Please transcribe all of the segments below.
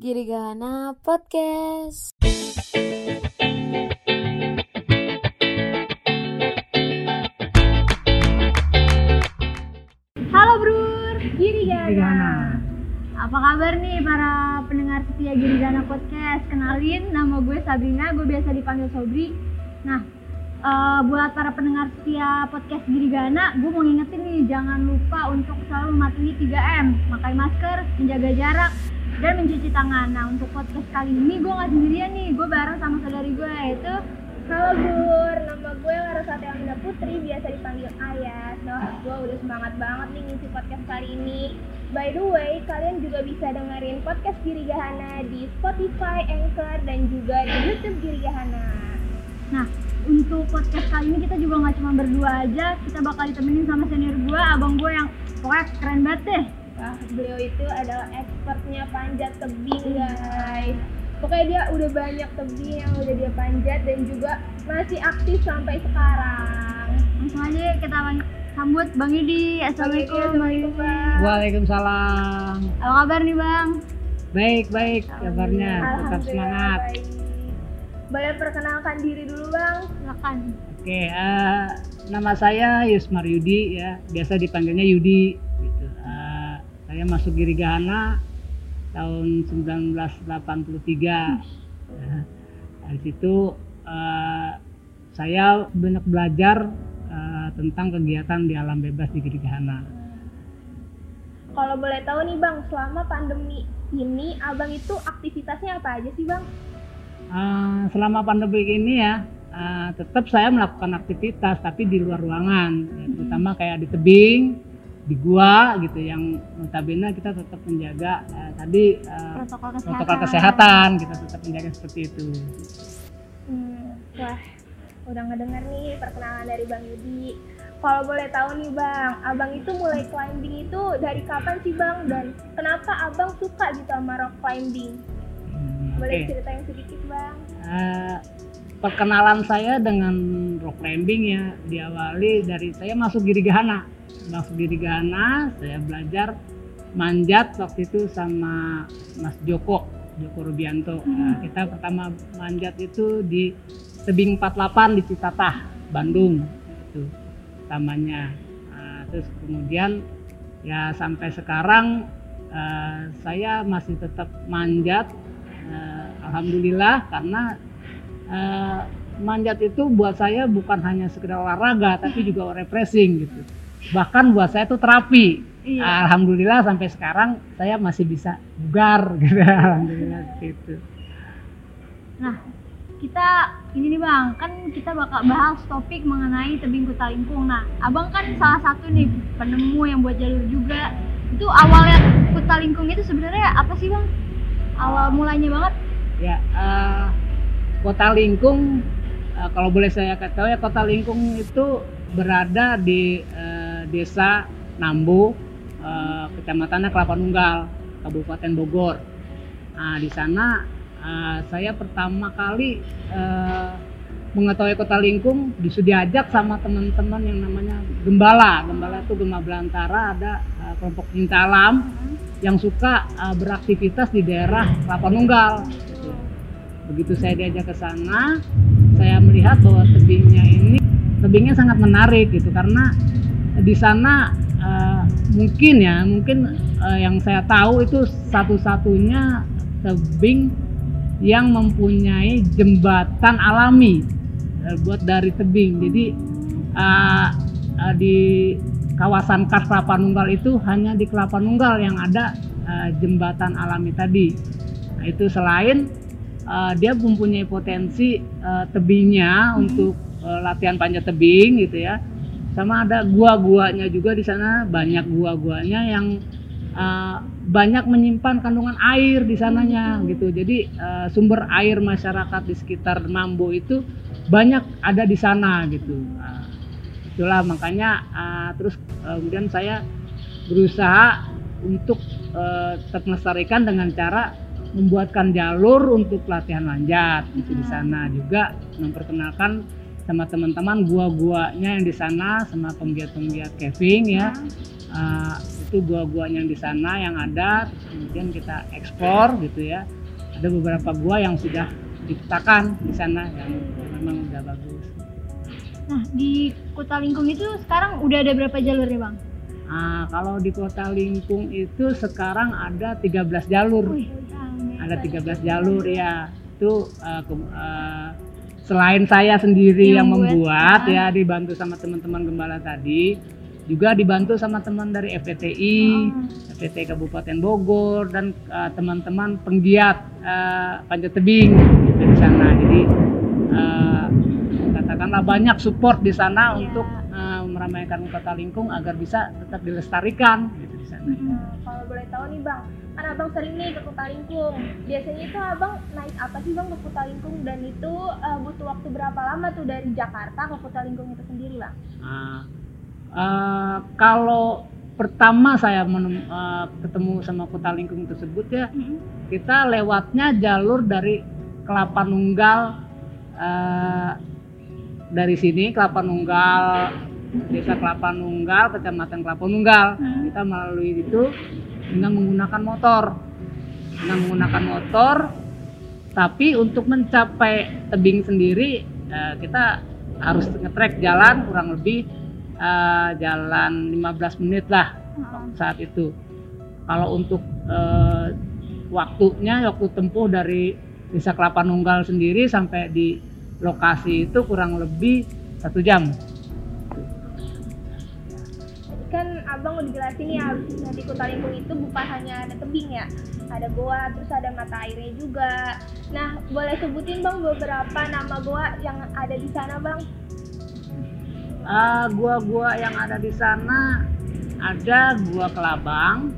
Girigana Podcast. Halo Brur, Girigana. Girigana. Apa kabar nih para pendengar setia Girigana Podcast? Kenalin, nama gue Sabrina, gue biasa dipanggil Sobri. Nah, eh, buat para pendengar setia podcast Girigana, gue mau ngingetin nih, jangan lupa untuk selalu mematuhi 3M, pakai masker, menjaga jarak, dan mencuci tangan. Nah, untuk podcast kali ini gue nggak sendirian nih, gue bareng sama saudari gue yaitu Halo Bur, nama gue Larasati Amina Putri, biasa dipanggil Ayas. Nah, gue udah semangat banget nih ngisi podcast kali ini. By the way, kalian juga bisa dengerin podcast Girigahana di Spotify, Anchor, dan juga di YouTube Girigahana. Nah, untuk podcast kali ini kita juga nggak cuma berdua aja, kita bakal ditemenin sama senior gue, abang gue yang pokoknya keren banget deh. Wah, beliau itu adalah expertnya panjat tebing guys. Pokoknya dia udah banyak tebing yang udah dia panjat dan juga masih aktif sampai sekarang. Langsung aja kita sambut Bang Idi. Assalamualaikum. Assalamualaikum, Bang. Waalaikumsalam. Apa kabar nih Bang? Baik, baik kabarnya. Tetap Alhamdulillah semangat. baik. Boleh perkenalkan diri dulu bang? Silakan. Oke, eh, nama saya Yusmar Yudi ya, biasa dipanggilnya Yudi. Saya masuk Girigahana tahun 1983. Nah, dari situ eh, saya banyak belajar eh, tentang kegiatan di alam bebas di Girigahana. Kalau boleh tahu nih bang, selama pandemi ini abang itu aktivitasnya apa aja sih bang? Eh, selama pandemi ini ya eh, tetap saya melakukan aktivitas tapi di luar ruangan ya, terutama kayak di tebing di gua gitu yang notabene kita tetap menjaga eh, tadi eh, Protokol kesehatan. protokol kesehatan kita tetap menjaga seperti itu Hmm, wah, udah ngedengar nih perkenalan dari bang Yudi. Kalau boleh tahu nih bang, abang itu mulai climbing itu dari kapan sih bang? Dan kenapa abang suka gitu sama rock climbing? Hmm, Boleh oke. ceritain sedikit bang? Eh, perkenalan saya dengan rock climbing ya. Diawali dari saya masuk Girigahana. Masuk Girigahana saya belajar manjat waktu itu sama Mas Joko Joko Rubianto. Nah, kita pertama manjat itu di tebing 48 di Citatah Bandung. Itu pertamanya Nah, terus kemudian ya sampai sekarang eh, saya masih tetap manjat. Eh, Alhamdulillah karena eh, manjat itu buat saya bukan hanya sekedar olahraga tapi juga refreshing gitu. Bahkan buat saya itu terapi. Iya. Alhamdulillah sampai sekarang saya masih bisa bugar gitu. Alhamdulillah seperti itu. Nah, kita ini nih Bang, kan kita bakal bahas topik mengenai tebing Kutalingkung. Nah, Abang kan salah satu nih penemu yang buat jalur juga. Itu awalnya Kutalingkung itu sebenarnya apa sih Bang? Awal mulanya banget? Ya, eh, Kota Lingkung eh, kalau boleh saya katakan ya Kota Lingkung itu berada di eh, Desa Nambu, eh, Kecamatannya Kelapa Nunggal, Kabupaten Bogor. Nah, di sana eh, saya pertama kali eh, mengetahui Kota Lingkung diajak sama teman-teman yang namanya Gembala. Gembala itu Gema Belantara ada eh, kelompok cinta alam yang suka uh, beraktivitas di daerah Kelapa Nunggal. Gitu. Begitu saya diajak ke sana, saya melihat bahwa tebingnya ini tebingnya sangat menarik gitu karena di sana uh, mungkin ya mungkin uh, yang saya tahu itu satu-satunya tebing yang mempunyai jembatan alami uh, buat dari tebing. Jadi uh, uh, di kawasan Kars Kelapa Nunggal itu hanya di Kelapa Nunggal yang ada uh, jembatan alami tadi. Nah, itu selain uh, dia mempunyai potensi uh, tebingnya untuk uh, latihan panjat tebing gitu ya. Sama ada gua-guanya juga di sana banyak gua-guanya yang uh, banyak menyimpan kandungan air di sananya gitu. Jadi uh, sumber air masyarakat di sekitar Mambo itu banyak ada di sana gitu. Uh, itulah makanya uh, terus uh, kemudian saya berusaha untuk uh, tetap melestarikan dengan cara membuatkan jalur untuk latihan manjat gitu di sana. Juga memperkenalkan sama teman-teman gua-guanya yang di sana sama penggiat-penggiat caving ya. Uh, itu gua-guanya yang di sana yang ada kemudian kita ekspor gitu ya. Ada beberapa gua yang sudah dipetakan di sana yang memang udah bagus. Nah, di Kota Lingkung itu sekarang udah ada berapa jalur ya, Bang? Nah, kalau di kota Lingkung itu sekarang ada 13 jalur. Wih. Ada 13 jalur ya. Itu uh, ke- uh, selain saya sendiri Yang yang, membuat, membuat ya dibantu sama teman-teman gembala tadi juga dibantu sama teman dari FPTI Oh. FPT Kabupaten Bogor dan uh, teman-teman penggiat uh, panjat tebing gitu di sana. Jadi uh, katakanlah banyak support di sana Iya. untuk uh, meramaikan kota Lingkung agar bisa tetap dilestarikan gitu di sana. Nah, kalau boleh tahu nih bang, kan abang sering nih ke Kota Lingkung. Biasanya itu abang naik apa sih bang ke Kota Lingkung dan itu eh, butuh waktu berapa lama tuh dari Jakarta ke Kota Lingkung itu sendiri bang? Nah, eh, kalau pertama saya menem- eh, ketemu sama kota lingkung tersebut ya Mm-mm. kita lewatnya jalur dari Kelapa Nunggal eh, dari sini Kelapa Nunggal desa Kelapa Nunggal kecamatan Kelapa Nunggal Hmm. kita melalui itu dengan menggunakan motor. Dengan menggunakan motor tapi untuk mencapai tebing sendiri eh, kita harus ngetrek jalan kurang lebih eh, jalan 15 menit lah Oh. saat itu. Kalau untuk eh, waktunya waktu tempuh dari desa Kelapa Nunggal sendiri sampai di lokasi itu kurang lebih satu jam kan abang udah jelasin ya di Kota Lingkung itu bukan hanya ada tebing ya, ada goa, terus ada mata airnya juga. Nah, boleh sebutin bang beberapa nama goa yang ada di sana bang? Ah, gua-gua yang ada di sana ada gua Kelabang,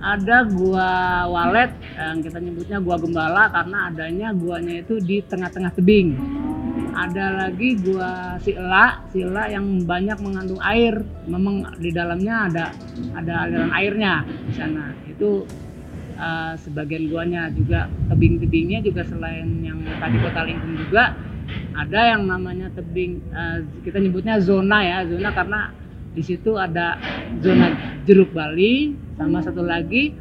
ada gua Walet yang kita nyebutnya gua Gembala karena adanya guanya itu di tengah-tengah tebing. Ada lagi gua Sila, Sila yang banyak mengandung air. Memang di dalamnya ada ada aliran airnya di sana. Itu ah, sebagian guanya juga tebing-tebingnya juga selain yang tadi kota Lingkung juga ada yang namanya tebing eh, kita nyebutnya zona ya zona karena di situ ada zona jeruk Bali sama satu lagi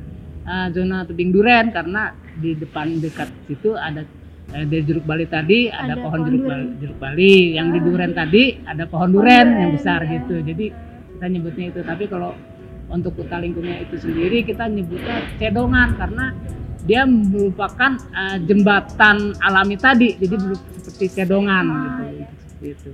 eh, zona tebing duren karena di depan dekat situ ada eh, di jeruk Bali tadi ada, Ada pohon pohon jeruk. Bali, jeruk Bali. Yang di duren tadi ada pohon duren yang besar gitu. Jadi kita nyebutnya itu. Tapi kalau untuk kota lingkungnya itu sendiri kita nyebutnya cedongan. Karena dia merupakan eh, jembatan alami tadi. Jadi seperti cedongan Ah, gitu. seperti itu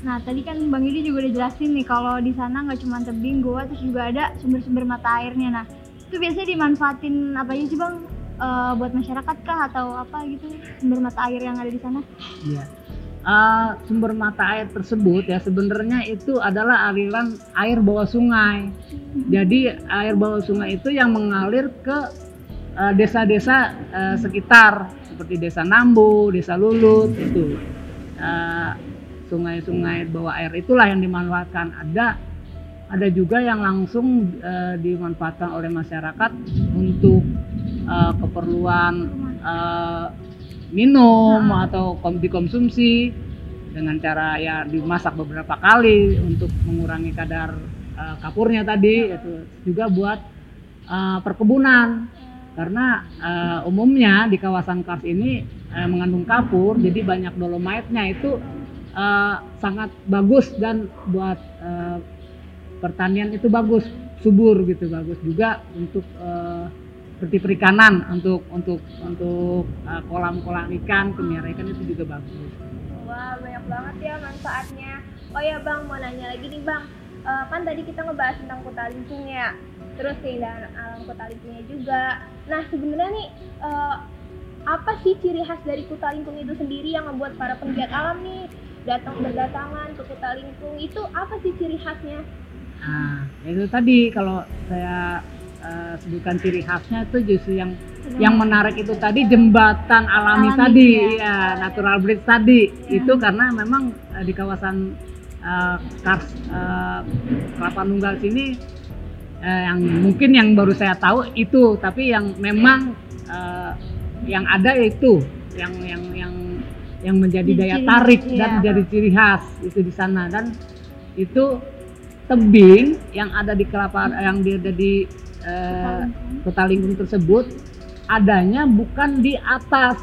Nah, tadi kan Bang Yudi juga udah jelasin nih kalau di sana nggak cuma tebing, goa, terus juga ada sumber-sumber mata airnya. Nah, itu biasanya dimanfaatin apa aja sih Bang? Eh, buat masyarakat kah atau apa gitu sumber mata air yang ada di sana? Iya. Eh, sumber mata air tersebut ya sebenarnya itu adalah aliran air bawah sungai. Jadi air bawah sungai itu yang mengalir ke eh, desa-desa eh, sekitar seperti desa Nambu, desa Lulut itu. Sungai-sungai bawah air itulah yang dimanfaatkan. Ada ada juga yang langsung eh, dimanfaatkan oleh masyarakat untuk eh, keperluan eh, minum atau kom- dikonsumsi dengan cara ya dimasak beberapa kali untuk mengurangi kadar eh, kapurnya tadi itu juga buat eh, perkebunan. Karena eh, umumnya di kawasan kars ini eh, mengandung kapur jadi banyak dolomite-nya itu eh, sangat bagus dan buat eh, pertanian itu bagus subur gitu bagus juga untuk eh, seperti perikanan untuk untuk untuk eh, kolam-kolam ikan pemelihara ikan itu juga bagus Wah banyak banget ya manfaatnya. Oh ya bang mau nanya lagi nih bang, Eh, kan tadi kita ngebahas tentang kota lingkung ya, terus keindahan alam kota lingkungnya juga. Nah sebenarnya nih eh, apa sih ciri khas dari kota lingkung itu sendiri yang membuat para penggiat alam nih datang berdatangan ke kota lingkung itu apa sih ciri khasnya? nah itu tadi kalau saya eh, sebutkan ciri khasnya itu justru yang yang menarik itu tadi jembatan alami, Alami, tadi ya. ya natural bridge tadi itu karena memang eh, di kawasan eh, Kars eh, Kelapa Nunggal sini eh, yang mungkin yang baru saya tahu itu tapi yang memang eh, yang ada itu yang yang yang yang menjadi Jadi daya ciri- tarik iya. dan menjadi ciri khas itu di sana dan itu tebing yang ada di kelapa yang ada di eh, kota lingkung tersebut adanya bukan di atas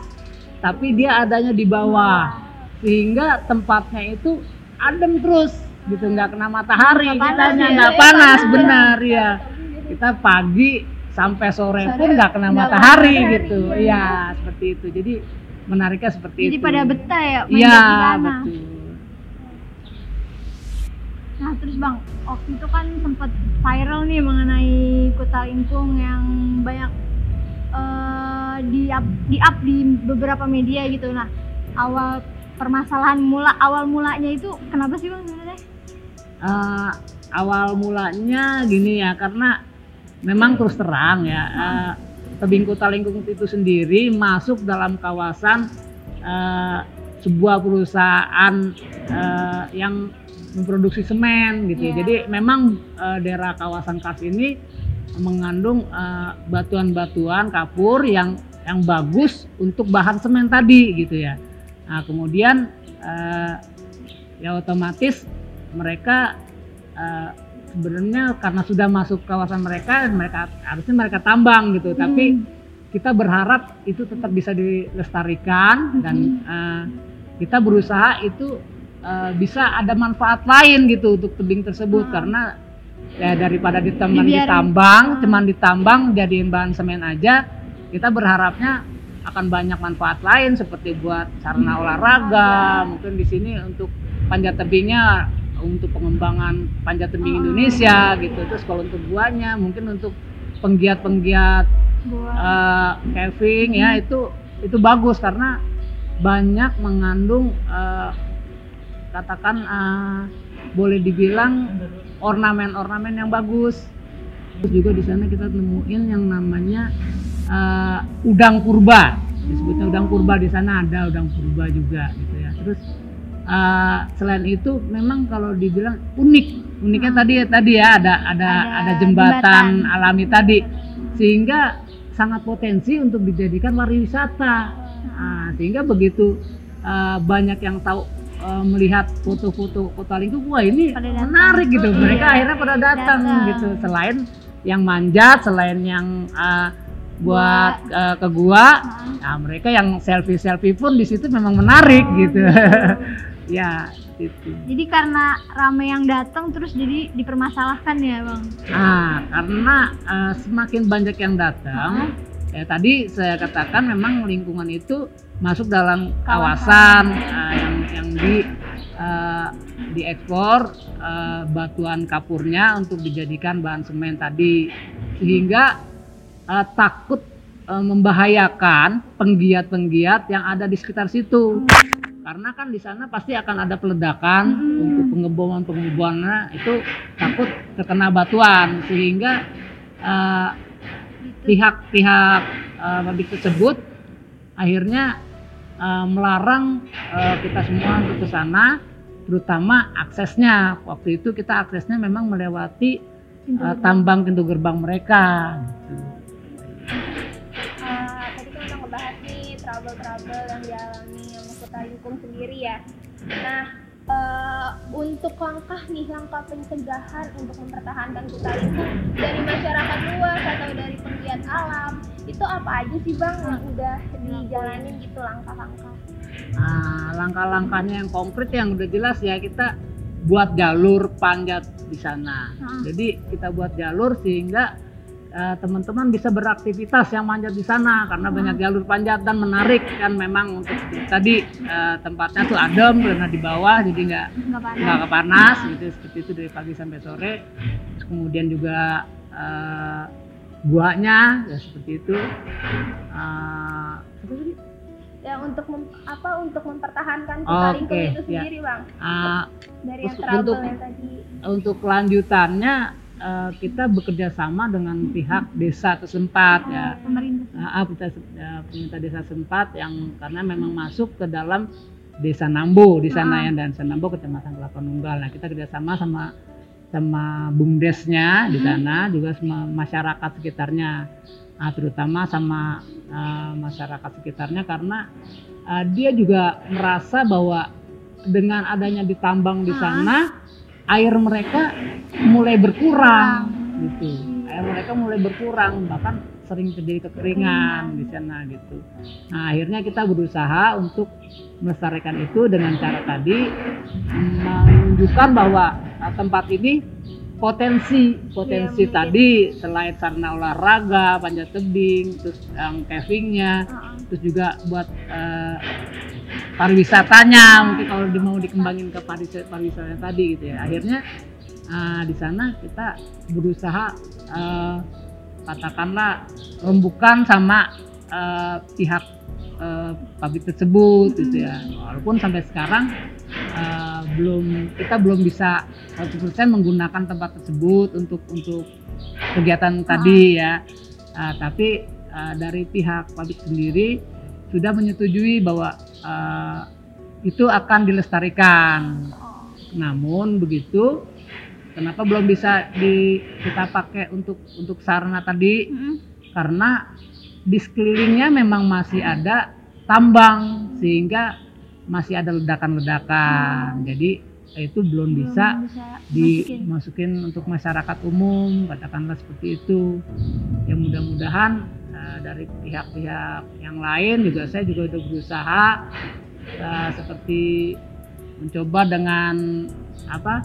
tapi dia adanya di bawah. Sehingga tempatnya itu adem terus gitu. Nggak kena matahari. Nggak panas. kitanya ya? nggak panas benar ya. Kita pagi sampai sore pun nggak kena nggak matahari matahari, gitu. Iya seperti itu. Jadi menariknya seperti Jadi itu. pada betah ya sana. betul Nah terus bang, waktu itu kan sempat viral nih mengenai kota lingkung yang banyak eh, di up di up di beberapa media gitu. Nah awal permasalahan mula awal mulanya itu kenapa sih bang sebenarnya? Eh, awal mulanya gini ya karena memang terus terang ya eh, tebing kota lingkung itu sendiri masuk dalam kawasan eh, sebuah perusahaan eh, yang memproduksi semen gitu ya. Iya. jadi memang eh, daerah kawasan Kars ini mengandung eh, batuan-batuan kapur yang yang bagus untuk bahan semen tadi gitu ya nah kemudian eh, ya otomatis mereka eh, sebenarnya karena sudah masuk kawasan mereka mereka harusnya mereka tambang gitu tapi kita berharap itu tetap bisa dilestarikan dan eh, kita berusaha itu eh, bisa ada manfaat lain gitu untuk tebing tersebut. Karena ya daripada ditambang Dibiarin. ditambang cuman ditambang jadiin bahan semen aja kita berharapnya akan banyak manfaat lain seperti buat sarana olahraga mungkin di sini untuk panjat tebingnya untuk pengembangan panjat tebing Indonesia gitu. Terus kalau untuk guanya mungkin untuk penggiat-penggiat Gua eh, caving ya itu itu bagus karena banyak mengandung eh, katakan eh, boleh dibilang ornamen-ornamen yang bagus. Terus juga di sana kita temuin yang namanya eh, udang purba. Disebutnya udang purba di sana ada udang purba juga gitu ya. Terus eh, selain itu memang kalau dibilang unik. Uniknya tadi ya tadi ya ada ada Ada ada jembatan, jembatan. alami tadi. Sehingga sangat potensi untuk dijadikan pariwisata. Nah, sehingga begitu eh, banyak yang tahu eh, melihat foto-foto kota lingkung wah ini Pada datang. menarik gitu Iya. mereka akhirnya pada datang, Datang. gitu selain yang manjat selain yang eh, buat eh, ke gua nah mereka yang selfie selfie pun di situ memang menarik gitu ya itu Jadi karena rame yang datang terus jadi dipermasalahkan ya bang. Nah, karena eh, semakin banyak yang datang, ya tadi saya katakan memang lingkungan itu masuk dalam kawasan. eh, yang yang di eh, diekspor eh, batuan kapurnya untuk dijadikan bahan semen tadi, sehingga eh, takut eh, membahayakan penggiat-penggiat yang ada di sekitar situ. Karena kan di sana pasti akan ada peledakan untuk pengeboman pengebomannya itu takut terkena batuan. Sehingga eh, pihak-pihak eh, pabrik tersebut akhirnya eh, melarang eh, kita semua untuk ke sana terutama aksesnya. Waktu itu kita aksesnya memang melewati eh, tambang pintu gerbang mereka Eh, tadi kan udah ngebahas nih trouble-trouble yang dialami sama kota lingkung sendiri ya. Nah, eh, untuk langkah nih, langkah pencegahan untuk mempertahankan kota lingkung dari masyarakat luas atau dari penggiat alam, itu apa aja sih bang yang udah dijalanin gitu langkah-langkah? Nah, langkah-langkahnya yang konkret yang udah jelas ya kita buat jalur panjat di sana. Hmm. Jadi kita buat jalur sehingga eh, teman-teman bisa beraktivitas yang manjat di sana karena banyak jalur panjat dan menarik kan memang untuk tadi eh, tempatnya tuh adem karena di bawah jadi nggak Nggak panas. nggak kepanas gitu seperti itu dari pagi sampai sore. Terus kemudian juga eh, guanya ya seperti itu. Apa tadi? Ya untuk mem- apa untuk mempertahankan kota Oke, lingkung itu ya. sendiri bang? Eh, Dari yang trouble untuk- yang tadi. untuk kelanjutannya eh, kita bekerja sama dengan pihak desa setempat ya Pemerintah. Ah, ah, pemerintah, eh, pemerintah desa setempat yang karena memang masuk ke dalam desa Nambo di sana ya dan desa Nambo kecamatan Kelapa Nunggal nah kita kerjasama sama sama bumdesnya di sana juga sama masyarakat sekitarnya. Nah, terutama sama eh, masyarakat sekitarnya karena eh, dia juga merasa bahwa dengan adanya ditambang di sana air mereka mulai berkurang gitu. Air mereka mulai berkurang bahkan sering terjadi kekeringan di sana gitu. Nah akhirnya kita berusaha untuk melestarikan itu dengan cara tadi menunjukkan bahwa uh, tempat ini potensi potensi Iya, tadi selain sarana olahraga panjat tebing terus yang cavingnya Heeh. terus juga buat eh, pariwisatanya mungkin kalau di- mau dikembangin ke pariwisata tadi gitu ya akhirnya eh, di sana kita berusaha eh, katakanlah rembukan sama eh, pihak eh, pabrik tersebut gitu ya walaupun sampai sekarang eh, belum kita belum bisa 100% menggunakan tempat tersebut untuk untuk kegiatan tadi ya Ah, tapi ah, dari pihak pabrik sendiri sudah menyetujui bahwa ah, itu akan dilestarikan. Namun begitu, kenapa belum bisa di kita pakai untuk untuk sarana tadi? Mm-mm. Karena di sekelilingnya memang masih ada tambang sehingga masih ada ledakan-ledakan. Jadi itu belum bisa Belum bisa masukin. dimasukin untuk masyarakat umum katakanlah seperti itu ya mudah-mudahan eh, dari pihak-pihak yang lain juga saya juga udah berusaha eh, seperti mencoba dengan apa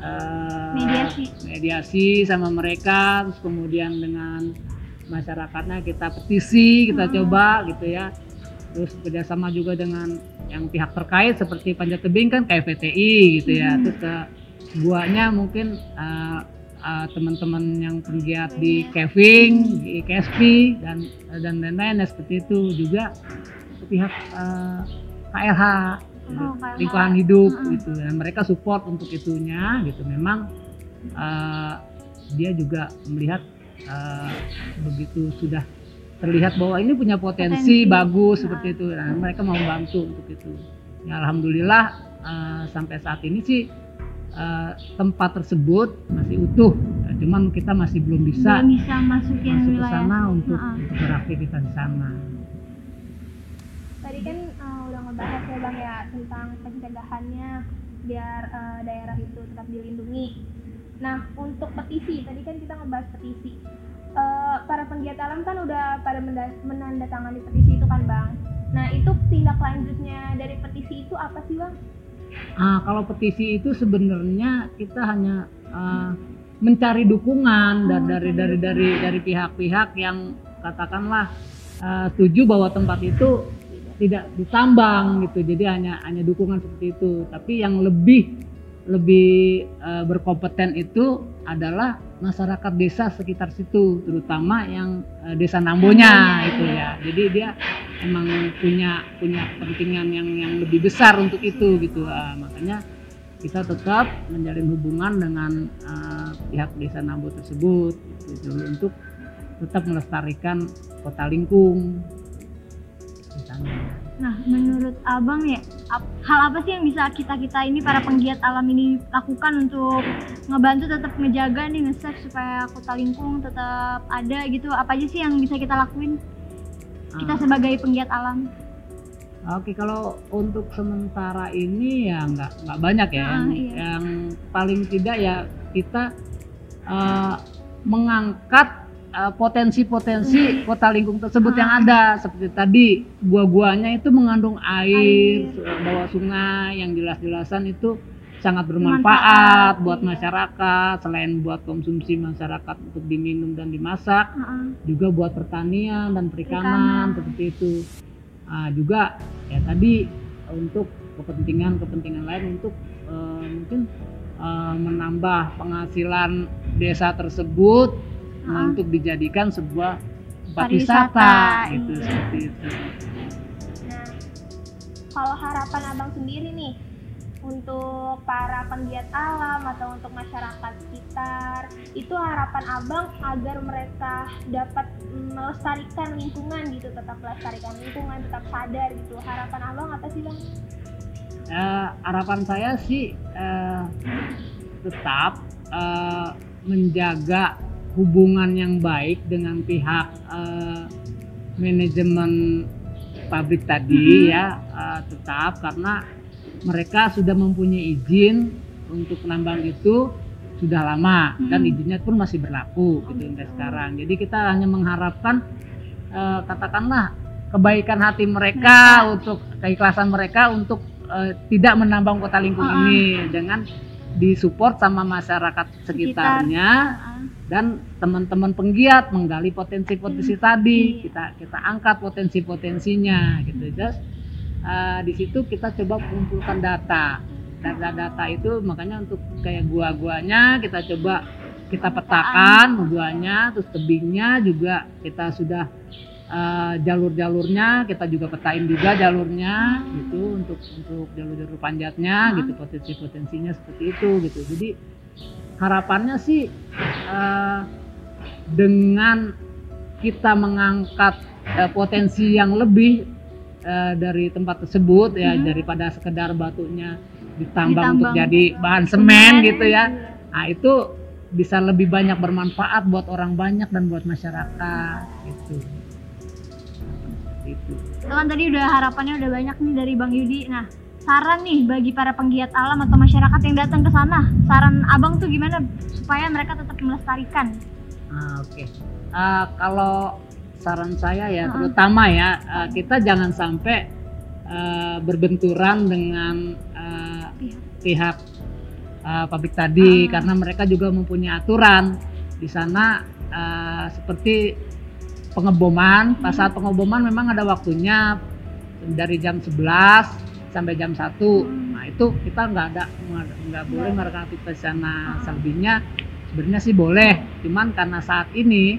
eh, Mediasi. mediasi sama mereka terus kemudian dengan masyarakatnya kita petisi kita Hmm. coba gitu ya terus kerjasama juga dengan yang pihak terkait seperti panjat tebing kan kayak gitu ya Hmm. terus ke guanya mungkin uh, uh, teman-teman yang penggiat di caving di KSP dan dan lain-lain ya, seperti itu juga pihak uh, KLH Oh, lingkungan hidup Mm-mm. gitu dan mereka support untuk itunya gitu memang uh, dia juga melihat uh, begitu sudah terlihat bahwa ini punya potensi, Potensi. bagus Ah. seperti itu nah, mereka mau bantu untuk itu ya alhamdulillah uh, sampai saat ini sih uh, tempat tersebut masih utuh Ya, cuman kita masih belum bisa belum bisa masukin masuk ke wilayah sana untuk, Heeh. untuk beraktivitas di sana Tadi kan eh, udah ngebahas ya bang ya tentang pencegahannya biar eh, daerah itu tetap dilindungi. Nah untuk petisi tadi kan kita ngebahas petisi. Eh, para penggiat alam kan udah pada menandatangani petisi itu kan bang. Nah itu tindak lanjutnya dari petisi itu apa sih bang? Ah, kalau petisi itu sebenarnya kita hanya ah, mencari dukungan Oh, dari dari dari dari pihak-pihak yang katakanlah ah, setuju bahwa tempat itu tidak ditambang gitu. Jadi hanya hanya dukungan seperti itu. Tapi yang lebih lebih eh, berkompeten itu adalah masyarakat desa sekitar situ, terutama yang eh, desa Nambonya itu ya. Jadi dia emang punya punya kepentingan yang yang lebih besar untuk itu gitu. Ah, makanya kita tetap menjalin hubungan dengan eh, pihak desa Nambo tersebut gitu, untuk tetap melestarikan kota Lingkung di sana. Nah, menurut abang ya, ap- hal apa sih yang bisa kita kita ini para penggiat alam ini lakukan untuk ngebantu tetap ngejaga nih nge-save supaya kota Lingkung tetap ada gitu? Apa aja sih yang bisa kita lakuin kita Ah. sebagai penggiat alam? Oke, kalau untuk sementara ini ya nggak nggak banyak ya. Ah, yang, iya. yang paling tidak ya kita eh, mengangkat eh, potensi-potensi kota lingkung tersebut yang Ah. ada seperti tadi gua-guanya itu mengandung air, Air. bawah sungai yang jelas-jelasan itu sangat Bermanfaat, bermanfaat buat iya. masyarakat selain buat konsumsi masyarakat untuk diminum dan dimasak Heeh. juga buat pertanian dan perikanan Perikanan. seperti itu. Ah, juga ya tadi untuk kepentingan-kepentingan lain untuk eh, mungkin eh, menambah penghasilan desa tersebut Ah. untuk dijadikan sebuah tempat wisata gitu iya. seperti itu. Nah, kalau harapan abang sendiri nih untuk para penggiat alam atau untuk masyarakat sekitar, itu harapan abang agar mereka dapat melestarikan lingkungan gitu, tetap melestarikan lingkungan, tetap sadar gitu. Harapan abang apa sih bang? Eh, harapan saya sih eh, tetap eh, menjaga hubungan yang baik dengan pihak eh, manajemen pabrik tadi Mhm. ya eh, tetap karena mereka sudah mempunyai izin untuk penambang itu sudah lama dan Hmm. izinnya pun masih berlaku gitu sampai sekarang. Jadi kita hanya mengharapkan eh, katakanlah kebaikan hati mereka untuk keikhlasan mereka untuk eh, tidak menambang kota lingkung ini dengan disupport sama masyarakat sekitarnya Ah, dan teman-teman penggiat menggali potensi-potensi tadi. iya. kita kita angkat potensi-potensinya gitu. Just eh, di situ kita coba kumpulkan data. Data-data itu makanya untuk kayak gua-guanya kita coba kita petakan guanya terus tebingnya juga kita sudah eh, jalur-jalurnya kita juga petain juga jalurnya gitu untuk untuk jalur-jalur panjatnya gitu potensi-potensinya seperti itu gitu jadi harapannya sih eh, dengan kita mengangkat eh, potensi yang lebih eh, dari tempat tersebut ya Mhm. daripada sekedar batunya ditambang untuk Ditambang. jadi bahan semen gitu ya nah itu bisa lebih banyak bermanfaat buat orang banyak dan buat masyarakat gitu itu kan tadi udah harapannya udah banyak nih dari Bang Yudi. Nah, saran nih bagi para penggiat alam atau masyarakat yang datang ke sana, saran Abang tuh gimana supaya mereka tetap melestarikan? Ah, Oke, Ah, kalau saran saya ya, Ah. terutama ya ah, kita jangan sampai ah, berbenturan dengan ah, Pihak. pihak ah, pabrik tadi, Ah. karena mereka juga mempunyai aturan di sana ah, seperti pengeboman. Pas saat pengeboman memang ada waktunya dari jam 11 sampai jam 1 Nah itu kita nggak ada nggak- boleh melakukan aktivitas di sana. Selebihnya sebenarnya sih boleh, cuman karena saat ini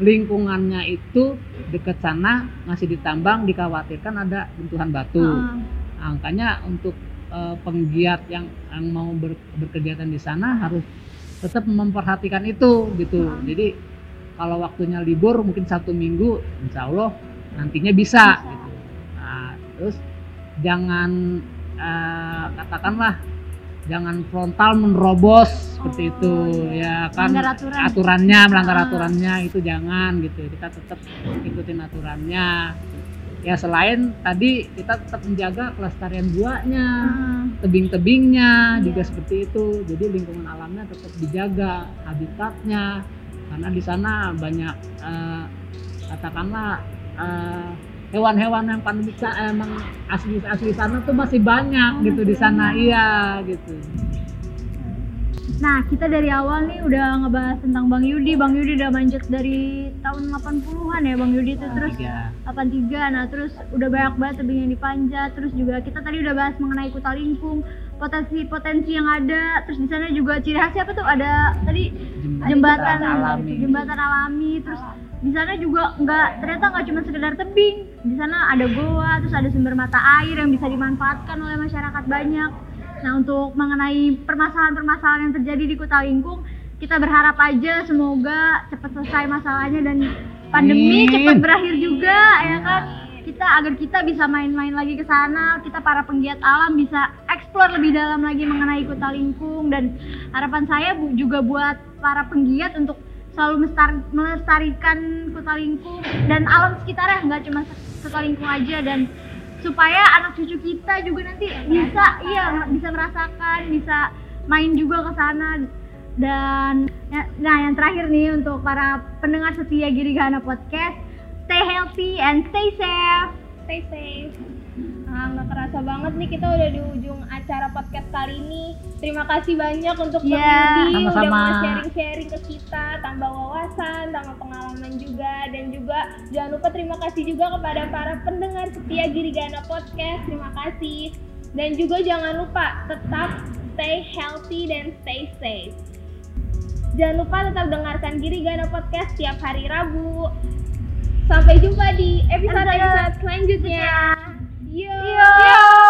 lingkungannya itu dekat sana masih ditambang dikhawatirkan ada benturan batu. Ah, Nah, makanya untuk eh, penggiat yang, yang mau ber- berkegiatan di sana harus tetap memperhatikan itu gitu. Jadi kalau waktunya libur mungkin satu minggu, insya Allah nantinya bisa. Gitu. Nah, terus jangan eh, katakanlah jangan frontal menerobos seperti itu ya kan Melanggar aturan. aturannya melanggar Ah. aturannya itu jangan gitu kita tetap ikutin aturannya ya selain tadi kita tetap menjaga kelestarian buahnya ah. tebing-tebingnya Iya. juga seperti itu jadi lingkungan alamnya tetap dijaga habitatnya karena di sana banyak eh, katakanlah eh, hewan-hewan yang pandemik emang asli asli sana tuh masih banyak Oh, gitu di sana. iya gitu Nah, kita dari awal nih udah ngebahas tentang Bang Yudi. Bang Yudi udah manjat dari tahun 80-an ya Bang Yudi itu terus Tiga. 83. Nah, terus udah banyak banget tebing yang dipanjat. Terus juga kita tadi udah bahas mengenai Kuta Lingkung, potensi-potensi yang ada. Terus di sana juga ciri khasnya apa tuh? Ada tadi jembatan alami jembatan alami. Terus di sana juga nggak ternyata nggak cuma sekedar tebing. Di sana ada goa, terus ada sumber mata air yang bisa dimanfaatkan oleh masyarakat banyak. Nah, untuk mengenai permasalahan-permasalahan yang terjadi di Kuta Lingkung, kita berharap aja semoga cepat selesai masalahnya dan pandemi Amin. cepat berakhir juga ya kan. Kita agar kita bisa main-main lagi ke sana, kita para penggiat alam bisa eksplor lebih dalam lagi mengenai Kuta Lingkung dan harapan saya bu- juga buat para penggiat untuk selalu melestarikan Kuta Lingkung dan alam sekitarnya nggak cuma Kuta Lingkung aja dan supaya anak cucu kita juga nanti bisa iya bisa merasakan bisa main juga ke sana dan ya- nah yang terakhir nih untuk para pendengar setia Girigana Podcast stay healthy and stay safe Stay safe. Nah, nggak kerasa banget nih kita udah di ujung acara podcast kali ini. Terima kasih banyak untuk Bang Iya, Yudi udah sama-sama. mau sharing-sharing ke kita, tambah wawasan, tambah pengalaman juga dan juga jangan lupa terima kasih juga kepada para pendengar setia Girigana Podcast. Terima kasih. Dan juga jangan lupa tetap stay healthy dan stay safe. Jangan lupa tetap dengarkan Girigana Podcast setiap hari Rabu. Sampai jumpa di episode-episode selanjutnya. Yo! Yo!